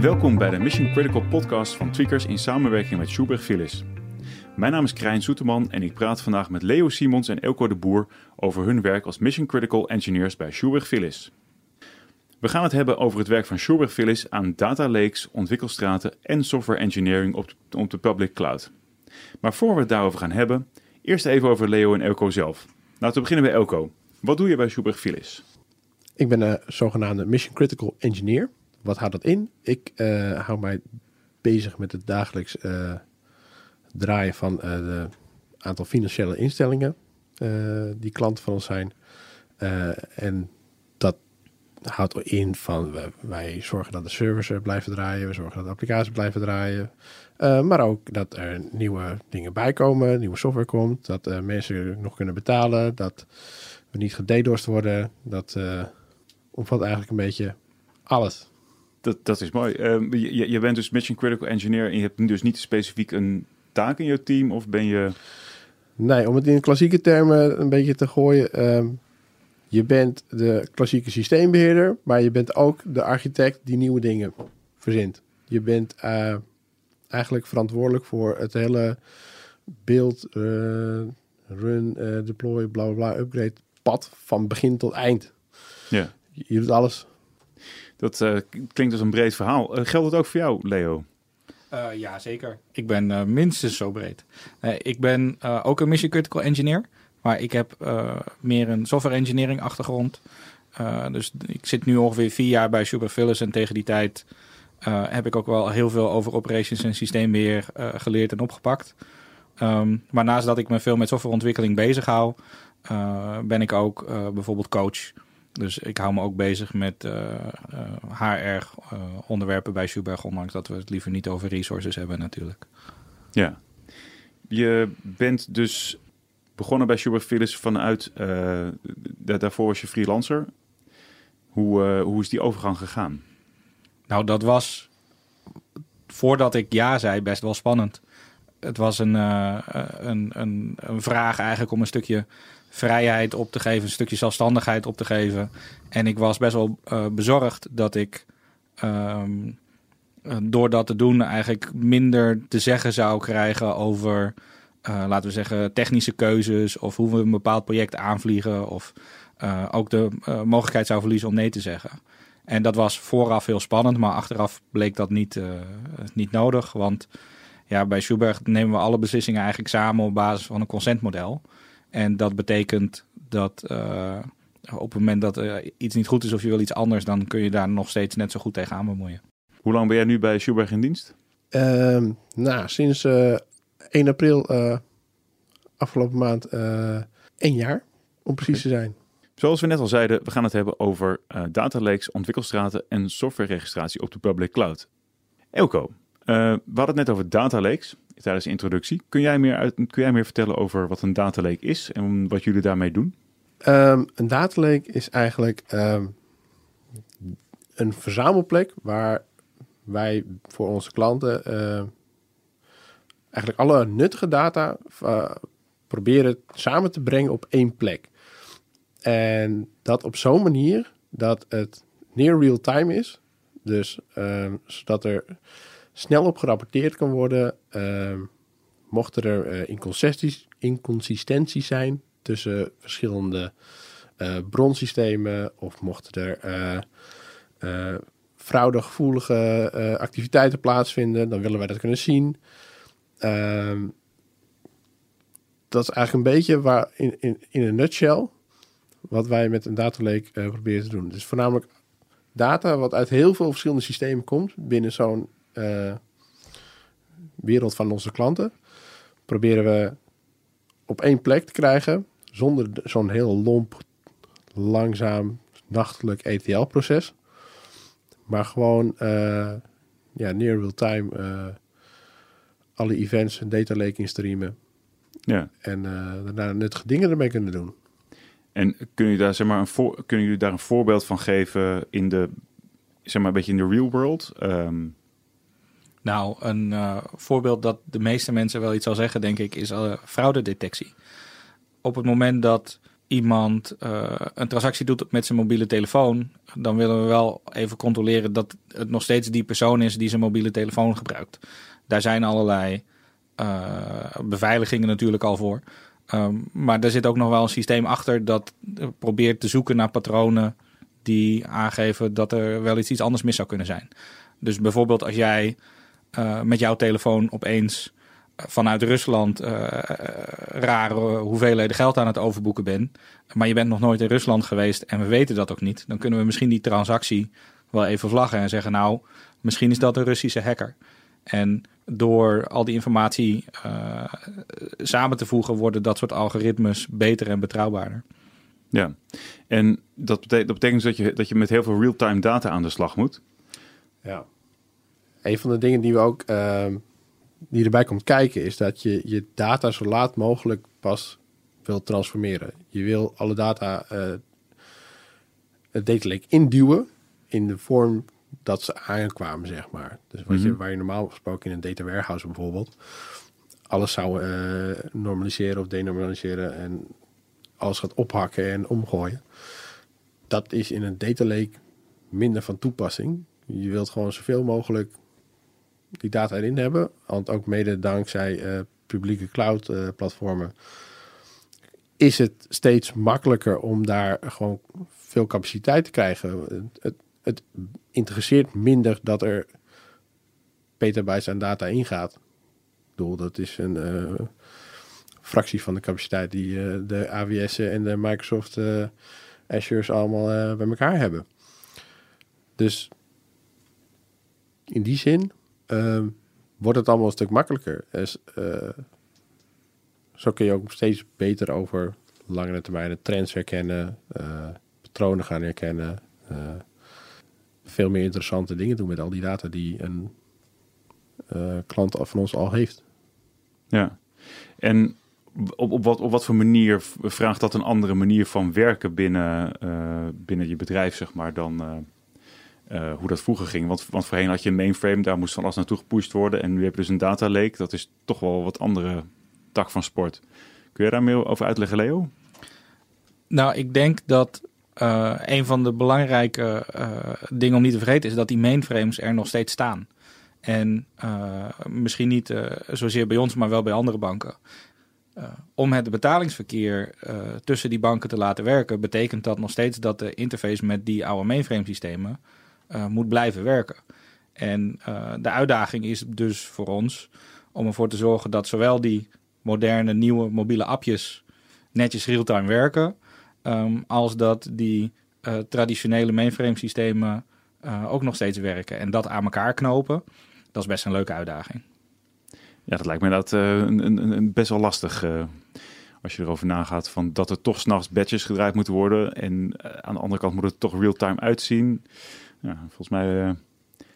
Welkom bij de Mission Critical podcast van Tweakers in samenwerking met Schubert Philips. Mijn naam is Krijn Soeterman en ik praat vandaag met Leo Simons en Elko de Boer over hun werk als Mission Critical Engineers bij Schubert Philips. We gaan het hebben over het werk van Schubert Philips aan data lakes, ontwikkelstraten en software engineering op de, op de public cloud. Maar voor we het daarover gaan hebben, eerst even over Leo en Elko zelf. Laten we beginnen bij Elko. Wat doe je bij Schubert Philips? Ik ben een zogenaamde Mission Critical Engineer. Wat houdt dat in? Ik uh, hou mij bezig met het dagelijks uh, draaien van uh, de aantal financiële instellingen die klanten van ons zijn. en dat houdt in van wij, zorgen dat de servers blijven draaien, we zorgen dat de applicaties blijven draaien. maar ook dat er nieuwe dingen bijkomen, nieuwe software komt, dat mensen nog kunnen betalen, dat we niet gededorst worden. Dat omvat eigenlijk een beetje alles. Dat, dat is mooi. Uh, je, je bent dus mission critical engineer en je hebt dus niet specifiek een taak in je team of ben je... Nee, om het in klassieke termen een beetje te gooien. Um, je bent de klassieke systeembeheerder, maar je bent ook de architect die nieuwe dingen verzint. Je bent uh, eigenlijk verantwoordelijk voor het hele beeld, uh, run, uh, deploy, bla bla bla, upgrade pad van begin tot eind. Ja. Je doet alles. Dat uh, klinkt als een breed verhaal. Uh, geldt het ook voor jou, Leo? Uh, ja, zeker. Ik ben minstens zo breed. ik ben ook een mission critical engineer, maar ik heb meer een software engineering achtergrond. dus ik zit nu ongeveer vier jaar bij Super Philips en tegen die tijd heb ik ook wel heel veel over operations en systeembeheer geleerd en opgepakt. Um, maar naast dat ik me veel met softwareontwikkeling bezig hou, ben ik ook bijvoorbeeld coach. Dus ik hou me ook bezig met HR-onderwerpen uh, bij Schubert, ondanks dat we het liever niet over resources hebben natuurlijk. Ja, je bent dus begonnen bij Schubert Philips vanuit, uh, daarvoor was je freelancer. Hoe, uh, hoe is die overgang gegaan? Nou, dat was voordat ik ja zei best wel spannend. Het was een, uh, een, een, een vraag eigenlijk om een stukje vrijheid op te geven, een stukje zelfstandigheid op te geven. En ik was best wel uh, bezorgd dat ik um, door dat te doen eigenlijk minder te zeggen zou krijgen over, uh, laten we zeggen, technische keuzes of hoe we een bepaald project aanvliegen of ook de mogelijkheid zou verliezen om nee te zeggen. En dat was vooraf heel spannend, maar achteraf bleek dat niet, niet nodig. Want ja, bij Schubert nemen we alle beslissingen eigenlijk samen op basis van een consentmodel. En dat betekent dat uh, op het moment dat uh, iets niet goed is of je wil iets anders, dan kun je daar nog steeds net zo goed tegenaan bemoeien. Hoe lang ben jij nu bij Schubert in dienst? Uh, nou, sinds 1 april afgelopen maand één jaar, om precies okay. te zijn. Zoals we net al zeiden, we gaan het hebben over uh, data lakes, ontwikkelstraten en softwareregistratie op de public cloud. Elko, uh, we hadden het net over data lakes tijdens de introductie. Kun jij meer, uit, kun jij meer vertellen over wat een data lake is en wat jullie daarmee doen? Um, een data lake is eigenlijk um, een verzamelplek waar wij voor onze klanten uh, eigenlijk alle nuttige data uh, proberen samen te brengen op één plek. En dat op zo'n manier dat het near real time is. Dus zodat er snel op gerapporteerd kan worden. Uh, mochten er uh, inconsistenties, inconsistenties zijn tussen verschillende uh, bronsystemen of mochten er uh, fraudegevoelige activiteiten plaatsvinden, dan willen wij dat kunnen zien. Ehm, dat is eigenlijk een beetje waar in, in, in een nutshell wat wij met een data lake proberen te doen. Dus voornamelijk data wat uit heel veel verschillende systemen komt binnen zo'n uh, wereld van onze klanten. Proberen we op één plek te krijgen. Zonder zo'n heel lomp, langzaam, nachtelijk ETL-proces. Maar gewoon uh, ja, near real-time uh, alle events en data lake instreamen. Ja. En daarna nuttige dingen ermee kunnen doen. En kun je daar, zeg maar, een voor, kunnen jullie daar een voorbeeld van geven in de, zeg maar, een beetje in de real world? Um, nou, een uh, voorbeeld dat de meeste mensen wel iets zal zeggen, denk ik, is uh, fraudedetectie. Op het moment dat iemand uh, een transactie doet met zijn mobiele telefoon, dan willen we wel even controleren dat het nog steeds die persoon is die zijn mobiele telefoon gebruikt. Daar zijn allerlei beveiligingen natuurlijk al voor. Um, maar er zit ook nog wel een systeem achter dat probeert te zoeken naar patronen die aangeven dat er wel iets, iets anders mis zou kunnen zijn. Dus bijvoorbeeld als jij uh, met jouw telefoon opeens vanuit Rusland uh, rare hoeveelheden geld aan het overboeken bent, maar je bent nog nooit in Rusland geweest en we weten dat ook niet, dan kunnen we misschien die transactie wel even vlaggen en zeggen, nou, misschien is dat een Russische hacker. En door al die informatie uh, samen te voegen, worden dat soort algoritmes beter en betrouwbaarder. Ja, en dat betekent, dat betekent dus dat je, dat je met heel veel real-time data aan de slag moet. Ja. Een van de dingen die we ook uh, die erbij komt kijken, is dat je je data zo laat mogelijk pas wil transformeren. Je wil alle data uh, het data lake induwen in de vorm dat ze aankwamen, zeg maar. Dus wat je, waar je normaal gesproken in een data warehouse bijvoorbeeld alles zou uh, normaliseren of denormaliseren en alles gaat ophakken en omgooien. Dat is in een data lake minder van toepassing. Je wilt gewoon zoveel mogelijk die data erin hebben. Want ook mede dankzij uh, publieke cloud uh, platformen is het steeds makkelijker om daar gewoon veel capaciteit te krijgen. Het, het interesseert minder dat er petabytes aan data ingaat. Ik bedoel, dat is een uh, fractie van de capaciteit die de AWS'en en de Microsoft Azure's allemaal bij elkaar hebben. Dus in die zin wordt het allemaal een stuk makkelijker. Dus, zo kun je ook steeds beter over langere termijn trends herkennen, patronen gaan herkennen veel meer interessante dingen doen met al die data die een klant van ons al heeft. Ja, en op, op, wat, op wat voor manier vraagt dat een andere manier van werken binnen, binnen je bedrijf, zeg maar, dan uh, hoe dat vroeger ging? Want, want voorheen had je een mainframe, daar moest van alles naartoe gepusht worden. En nu heb je dus een data lake, dat is toch wel wat andere tak van sport. Kun je daar meer over uitleggen, Leo? Nou, ik denk dat uh, een van de belangrijke uh, dingen om niet te vergeten is dat die mainframes er nog steeds staan. En misschien niet zozeer bij ons, maar wel bij andere banken. om het betalingsverkeer tussen die banken te laten werken, betekent dat nog steeds dat de interface met die oude mainframe systemen moet blijven werken. En de uitdaging is dus voor ons om ervoor te zorgen dat zowel die moderne nieuwe mobiele appjes netjes real-time werken Um, als dat die uh, traditionele mainframe systemen uh, ook nog steeds werken. En dat aan elkaar knopen, dat is best een leuke uitdaging. Ja, dat lijkt me dat uh, een, een, een, best wel lastig. als je erover nagaat van dat er toch s'nachts batches gedraaid moeten worden. En aan de andere kant moet het toch real-time uitzien. Ja, volgens mij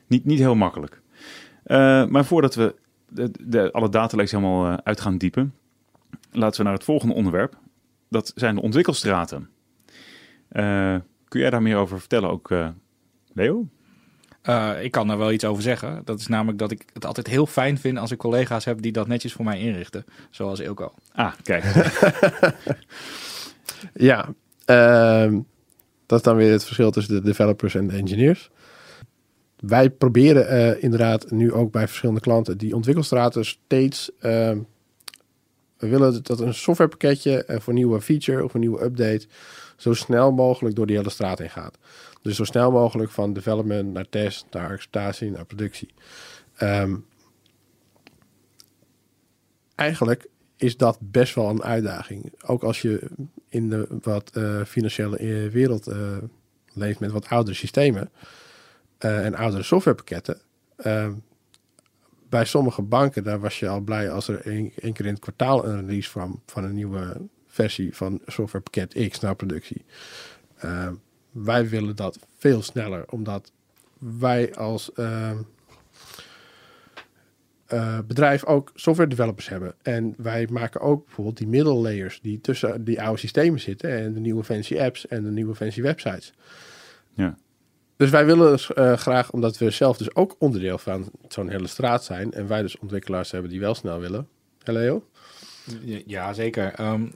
niet, niet heel makkelijk. maar voordat we de, de, alle datalekes helemaal uit gaan diepen, laten we naar het volgende onderwerp dat zijn de ontwikkelstraten. Uh, kun jij daar meer over vertellen ook, uh, Leo? Uh, ik kan daar wel iets over zeggen. Dat is namelijk dat ik het altijd heel fijn vind als ik collega's heb die dat netjes voor mij inrichten. Zoals Ilko. Ah, kijk. ja, uh, dat is dan weer het verschil tussen de developers en de engineers. Wij proberen uh, inderdaad nu ook bij verschillende klanten die ontwikkelstraten steeds ehm, we willen dat een softwarepakketje voor een nieuwe feature of een nieuwe update zo snel mogelijk door die hele straat in gaat. Dus zo snel mogelijk van development naar test, naar acceptatie, naar productie. Um, eigenlijk is dat best wel een uitdaging. Ook als je in de wat uh, financiële eh, wereld uh, leeft met wat oudere systemen en oudere softwarepakketten. Bij sommige banken, daar was je al blij als er één, keer in het kwartaal een release kwam van een nieuwe versie van softwarepakket X naar productie. Wij willen dat veel sneller, omdat wij als uh, uh, bedrijf ook software developers hebben. En wij maken ook bijvoorbeeld die middellayers die tussen die oude systemen zitten en de nieuwe fancy apps en de nieuwe fancy websites. Ja. Dus wij willen dus, uh, graag, omdat we zelf dus ook onderdeel van zo'n hele straat zijn. En wij dus ontwikkelaars hebben die wel snel willen. Hè Leo? Ja, zeker. Um,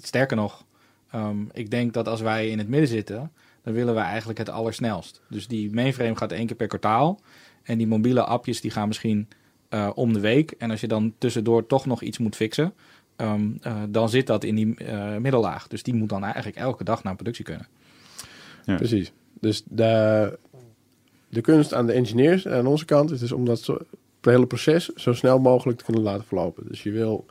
sterker nog, Ehm, ik denk dat als wij in het midden zitten, dan willen we eigenlijk het allersnelst. Dus die mainframe gaat één keer per kwartaal. En die mobiele appjes die gaan misschien eh, om de week. En als je dan tussendoor toch nog iets moet fixen, ehm, eh, dan zit dat in die eh, middellaag. Dus die moet dan eigenlijk elke dag naar productie kunnen. Ja. Precies. Dus de, de kunst aan de engineers aan onze kant is dus om dat zo, het hele proces zo snel mogelijk te kunnen laten verlopen. Dus je wil.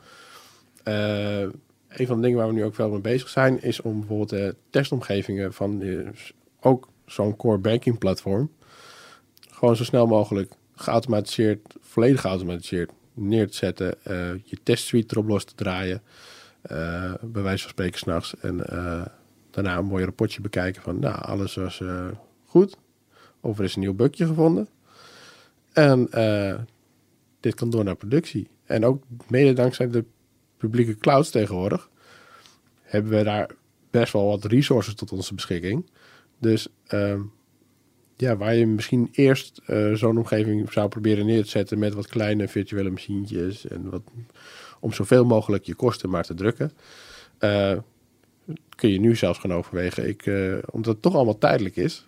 eh, een van de dingen waar we nu ook veel mee bezig zijn, is om bijvoorbeeld de testomgevingen van eh, ook zo'n core banking platform gewoon zo snel mogelijk geautomatiseerd, volledig geautomatiseerd neer te zetten, eh, je testsuite erop los te draaien, eh, bij wijze van spreken s'nachts en eh, daarna een mooi rapportje bekijken van, nou, alles was goed, of er is een nieuw bugje gevonden. En dit kan door naar productie. En ook mede dankzij de publieke clouds tegenwoordig hebben we daar best wel wat resources tot onze beschikking. Dus ehm, ja, waar je misschien eerst eh, zo'n omgeving zou proberen neer te zetten met wat kleine virtuele machientjes en wat om zoveel mogelijk je kosten maar te drukken, eh, kun je nu zelfs gaan overwegen. Ik, eh, omdat het toch allemaal tijdelijk is.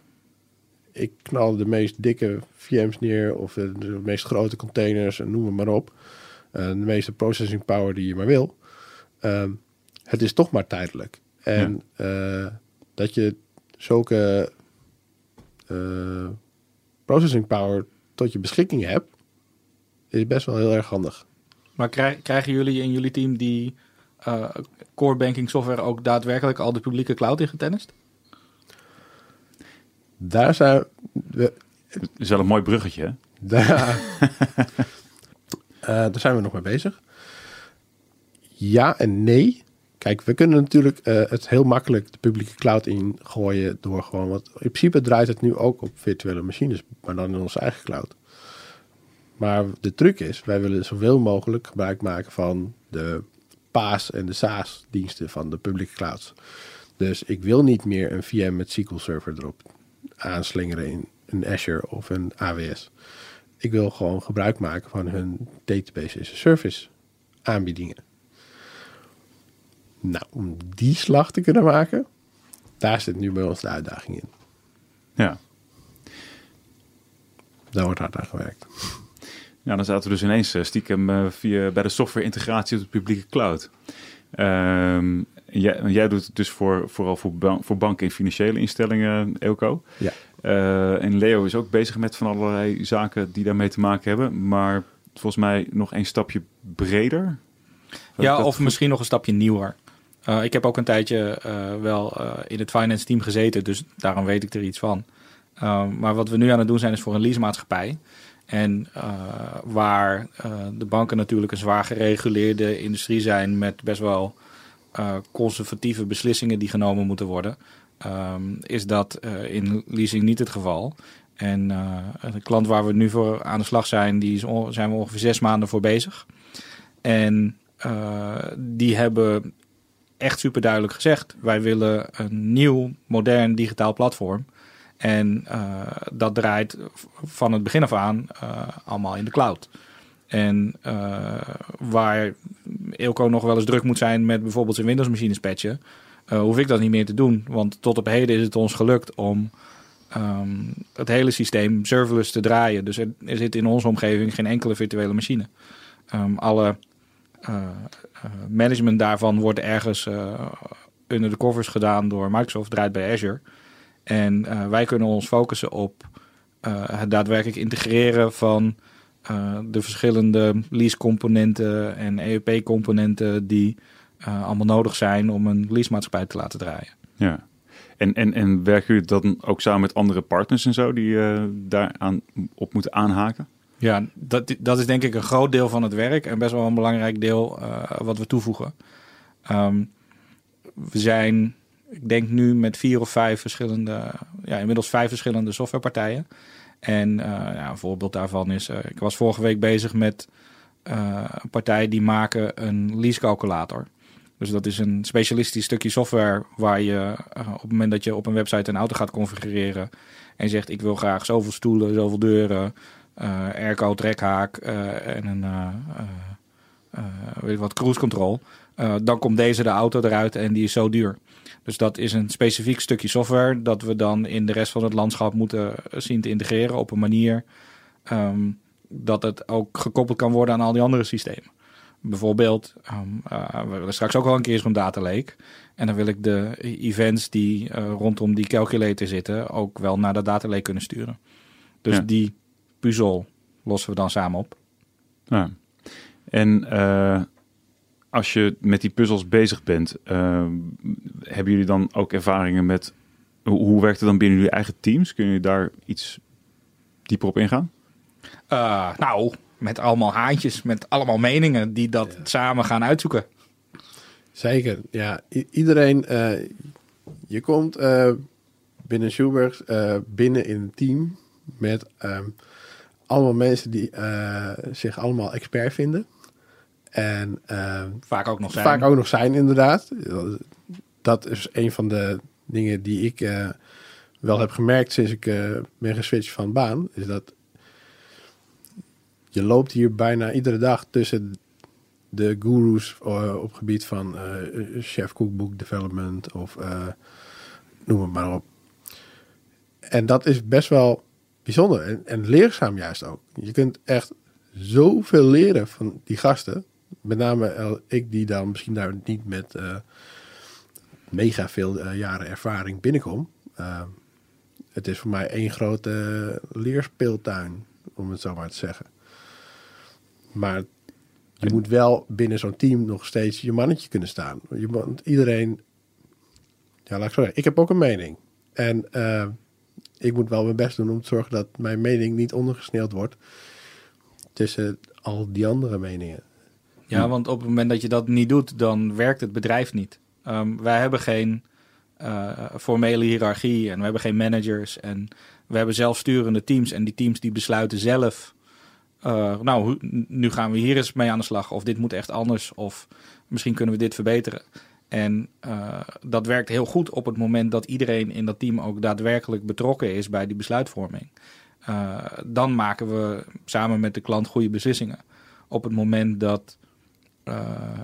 Ik knal de meest dikke VM's neer of de, de meest grote containers en noem het maar op. De meeste processing power die je maar wil. Het is toch maar tijdelijk. En dat je zulke processing power tot je beschikking hebt, is best wel heel erg handig. Maar krij- krijgen jullie in jullie team die eh, core banking software ook daadwerkelijk al de publieke cloud in getennist? Daar zijn we, Dat is wel een mooi bruggetje, hè? Daar, Eh, daar zijn we nog mee bezig. Ja en nee. Kijk, we kunnen natuurlijk eh, het heel makkelijk de publieke cloud ingooien door gewoon wat. In principe draait het nu ook op virtuele machines, maar dan in onze eigen cloud. Maar de truc is, wij willen zoveel mogelijk gebruik maken van de PaaS en de SaaS diensten van de publieke clouds. Dus ik wil niet meer een VM met SQL Server erop aanslingeren in een Azure of een AWS. Ik wil gewoon gebruik maken van hun database as a service aanbiedingen. Nou, om die slag te kunnen maken, daar zit nu bij ons de uitdaging in. Ja. Daar wordt hard aan gewerkt. Ja, dan zaten we dus ineens eh, stiekem eh, via, bij de software integratie op de publieke cloud. Ehm, jij, jij doet het dus voor, vooral voor, ban- voor banken en financiële instellingen, Elko. Ja. Eh, en Leo is ook bezig met van allerlei zaken die daarmee te maken hebben. Maar volgens mij nog een stapje breder. Ja, of misschien nog een stapje nieuwer. Eh, ik heb ook een tijdje eh, wel eh, in het finance team gezeten, dus daarom weet ik er iets van. Eh, maar wat we nu aan het doen zijn is voor een leasemaatschappij. En waar de banken natuurlijk een zwaar gereguleerde industrie zijn met best wel conservatieve beslissingen die genomen moeten worden, ehm, is dat in leasing niet het geval. En de klant waar we nu voor aan de slag zijn, die zijn we ongeveer zes maanden voor bezig. En die hebben echt super duidelijk gezegd: wij willen een nieuw, modern digitaal platform. En eh, dat draait van het begin af aan eh, allemaal in de cloud. En eh, waar Ilko nog wel eens druk moet zijn met bijvoorbeeld zijn Windows-machines patchen, hoef ik dat niet meer te doen. Want tot op heden is het ons gelukt om ehm, het hele systeem serverless te draaien. Dus er, zit in onze omgeving geen enkele virtuele machine. Ehm, alle management daarvan wordt ergens eh, under de covers gedaan door Microsoft, draait bij Azure. En eh, wij kunnen ons focussen op eh, het daadwerkelijk integreren van eh, de verschillende lease-componenten en EEP-componenten die eh, allemaal nodig zijn om een leasemaatschappij te laten draaien. Ja. En, en, en werken jullie dan ook samen met andere partners en zo die eh daar op moeten aanhaken? Ja, dat, dat is denk ik een groot deel van het werk en best wel een belangrijk deel eh, wat we toevoegen. Ehm, we zijn, ik denk nu met vier of vijf verschillende, ja, inmiddels vijf verschillende softwarepartijen. En eh, ja, een voorbeeld daarvan is, eh, ik was vorige week bezig met een partij die maken een leasecalculator. Dus dat is een specialistisch stukje software waar je op het moment dat je op een website een auto gaat configureren en zegt ik wil graag zoveel stoelen, zoveel deuren, airco, trekhaak eh, en een eh, eh, eh, weet ik wat, cruise control. Dan komt deze de auto eruit en die is zo duur. Dus dat is een specifiek stukje software dat we dan in de rest van het landschap moeten zien te integreren op een manier um, dat het ook gekoppeld kan worden aan al die andere systemen. Bijvoorbeeld, um, uh, we willen straks ook wel een keer zo'n data lake. En dan wil ik de events die uh, rondom die calculator zitten ook wel naar de data lake kunnen sturen. Dus ja. die puzzel lossen we dan samen op. Ja. En uh, als je met die puzzels bezig bent, hebben jullie dan ook ervaringen met hoe, hoe werkt het dan binnen jullie eigen teams? Kun je daar iets dieper op ingaan? Uh, nou, met allemaal haantjes, met allemaal meningen die dat ja. samen gaan uitzoeken. Zeker, ja. I iedereen, uh, je komt uh, binnen Schubert binnen in een team met um, allemaal mensen die zich allemaal expert vinden. En vaak ook nog zijn. Vaak ook nog zijn, inderdaad. Dat is een van de dingen die ik wel heb gemerkt sinds ik ben geswitcht van baan. Is dat je loopt hier bijna iedere dag tussen de gurus op gebied van chef cookbook development of noem het maar op. En dat is best wel bijzonder en, en leerzaam juist ook. Je kunt echt zoveel leren van die gasten. Met name ik die dan misschien daar niet met mega veel jaren ervaring binnenkom. het is voor mij één grote leerspeeltuin, om het zo maar te zeggen. Maar je moet wel binnen zo'n team nog steeds je mannetje kunnen staan. Je, want iedereen, ja, laat ik zo zeggen, ik heb ook een mening. En ik moet wel mijn best doen om te zorgen dat mijn mening niet ondergesneeuwd wordt tussen al die andere meningen. Ja, want op het moment dat je dat niet doet, dan werkt het bedrijf niet. Um, wij hebben geen uh, formele hiërarchie en we hebben geen managers en we hebben zelfsturende teams en die teams die besluiten zelf uh, nou, nu gaan we hier eens mee aan de slag. Of dit moet echt anders. Of misschien kunnen we dit verbeteren. En uh, dat werkt heel goed op het moment dat iedereen in dat team ook daadwerkelijk betrokken is bij die besluitvorming. Uh, dan maken we samen met de klant goede beslissingen. Op het moment dat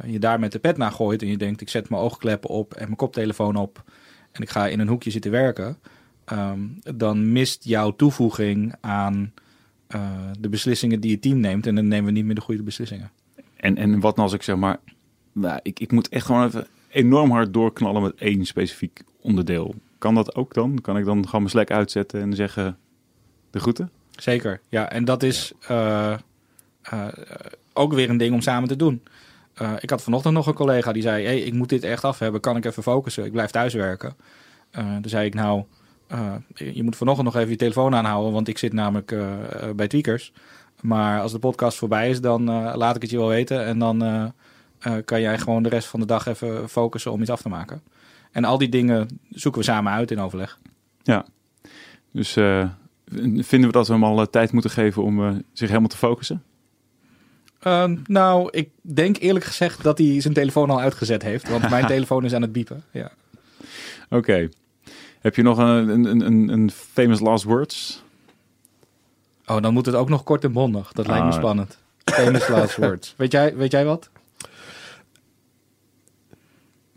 je daar met de pet naar gooit en je denkt: ik zet mijn oogkleppen op en mijn koptelefoon op en ik ga in een hoekje zitten werken, um, dan mist jouw toevoeging aan de beslissingen die het team neemt. En dan nemen we niet meer de goede beslissingen. En, en wat nou als ik zeg maar, nou, ik, ik moet echt gewoon even enorm hard doorknallen met één specifiek onderdeel. Kan dat ook dan? Kan ik dan gewoon mijn Slack uitzetten en zeggen de groeten? Zeker, ja. En dat is uh, uh, ook weer een ding om samen te doen. ik had vanochtend nog een collega die zei: hey, ik moet dit echt af hebben. Kan ik even focussen? Ik blijf thuiswerken. toen zei ik: Nou, je moet vanochtend nog even je telefoon aanhouden, want ik zit namelijk bij Tweakers. Maar als de podcast voorbij is, dan laat ik het je wel weten. En dan kan jij gewoon de rest van de dag even focussen om iets af te maken. En al die dingen zoeken we samen uit in overleg. Ja, dus vinden we dat we hem al tijd moeten geven om zich helemaal te focussen? Ehm, nou, ik denk eerlijk gezegd dat hij zijn telefoon al uitgezet heeft. Want mijn telefoon is aan het biepen. Ja. Oké. Heb je nog een, een, een, een famous last words? Oh, dan moet het ook nog kort en bondig. Dat lijkt me ah. spannend. Famous last words. Weet jij, weet jij wat?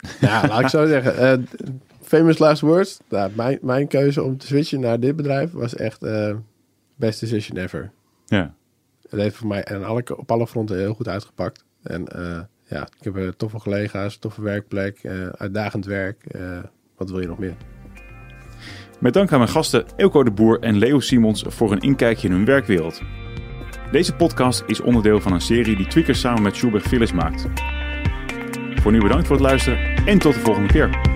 Ja, laat ik zo zeggen. Uh, famous last words. Nou, mijn, mijn keuze om te switchen naar dit bedrijf was echt uh, best decision ever. Ja. Het heeft voor mij en alle, op alle fronten heel goed uitgepakt. En uh, ja, ik heb toffe collega's, toffe werkplek, uitdagend werk. wat wil je nog meer? Met dank aan mijn gasten Elko de Boer en Leo Simons voor een inkijkje in hun werkwereld. Deze podcast is onderdeel van een serie die Tweakers samen met Schubert Philips maakt. Voor nu bedankt voor het luisteren en tot de volgende keer.